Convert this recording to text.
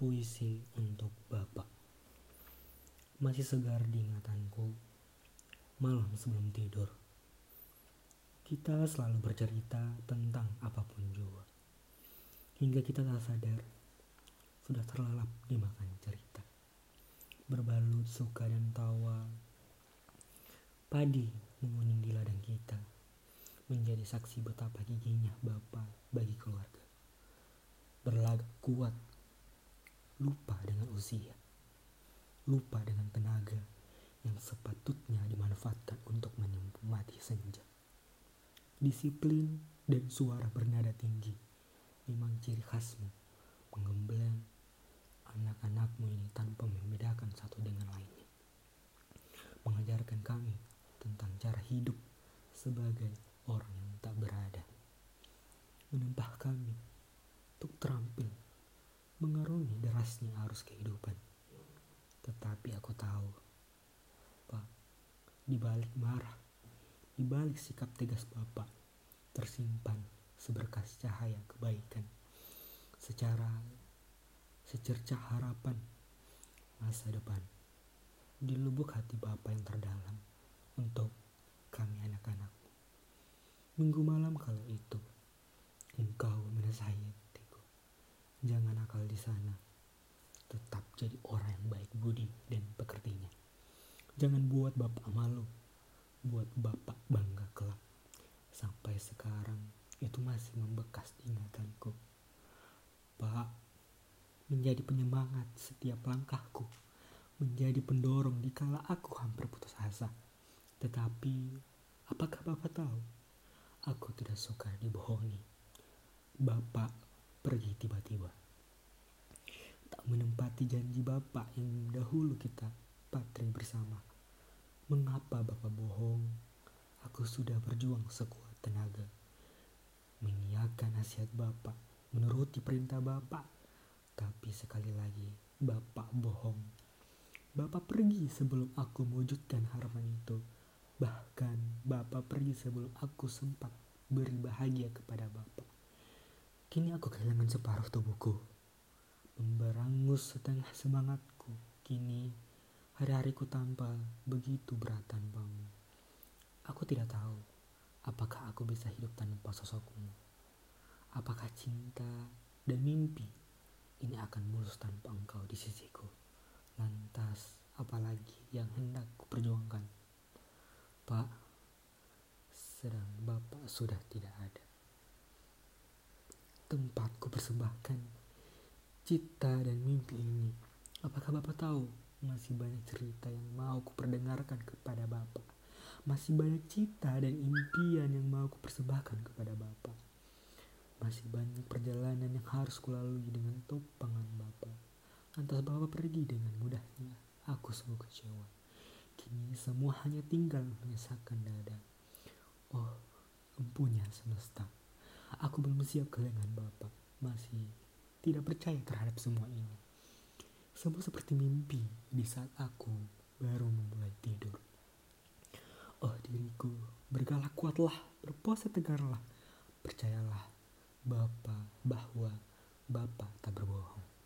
Puisi untuk Bapak. Masih segar di ingatanku Malam sebelum tidur. Kita selalu bercerita tentang apa pun juga. Hingga kita tak sadar Sudah terlelap dimakan cerita. Berbalut suka dan tawa. Padi menguning di ladang kita. Menjadi saksi betapa giginya Bapak bagi keluarga. Berlagak kuat lupa dengan usia, lupa dengan tenaga yang sepatutnya dimanfaatkan untuk menikmati senja. Disiplin dan suara bernada tinggi memang ciri khasmu menggembleng anak-anakmu ini tanpa membedakan satu dengan lainnya. Mengajarkan kami tentang cara hidup sebagai orang yang tak berada. Menempah kami untuk terampil mengarungi derasnya arus kehidupan. Tetapi aku tahu, Pak, di balik marah, di balik sikap tegas Bapak, tersimpan seberkas cahaya kebaikan. Secara secercah harapan masa depan di lubuk hati Bapak yang terdalam untuk kami anak-anakmu. Minggu malam kalau itu engkau menasihati Jangan nakal di sana. Tetap jadi orang yang baik budi dan pekertinya. Jangan buat bapak malu. Buat bapak bangga kelak. Sampai sekarang itu masih membekas ingatanku. Pak, menjadi penyemangat setiap langkahku. Menjadi pendorong di kala aku hampir putus asa. Tetapi, apakah Bapak tahu? Aku tidak suka dibohongi. Bapak pergi tiba-tiba. Tak menempati janji Bapak yang dahulu kita patri bersama. Mengapa Bapak bohong? Aku sudah berjuang sekuat tenaga. Mengiyakan nasihat Bapak, menuruti perintah Bapak. Tapi sekali lagi, Bapak bohong. Bapak pergi sebelum aku mewujudkan harapan itu. Bahkan Bapak pergi sebelum aku sempat beri bahagia kepada Bapak. Kini aku kehilangan separuh tubuhku, memberangus setengah semangatku. Kini hari-hariku tanpa begitu berat tanpamu. Aku tidak tahu apakah aku bisa hidup tanpa sosokmu. Apakah cinta dan mimpi ini akan mulus tanpa engkau di sisiku. Lantas, apalagi yang hendak kuperjuangkan? Pak, sedang Bapak sudah tidak ada tempat ku persembahkan cita dan mimpi ini. Apakah Bapak tahu masih banyak cerita yang mau ku perdengarkan kepada Bapak. Masih banyak cita dan impian yang mau ku persembahkan kepada Bapak. Masih banyak perjalanan yang harus kulalui dengan topangan Bapak. Lantas Bapak pergi dengan mudahnya. Aku sungguh kecewa. Kini semua hanya tinggal menyesakkan dada. Oh, empunya semesta. Aku belum siap kehilangan Bapak. Masih tidak percaya terhadap semua ini. Semua seperti mimpi di saat aku baru memulai tidur. Oh diriku, bergalak kuatlah, berpuasa tegarlah. Percayalah, Bapak, bahwa Bapak tak berbohong.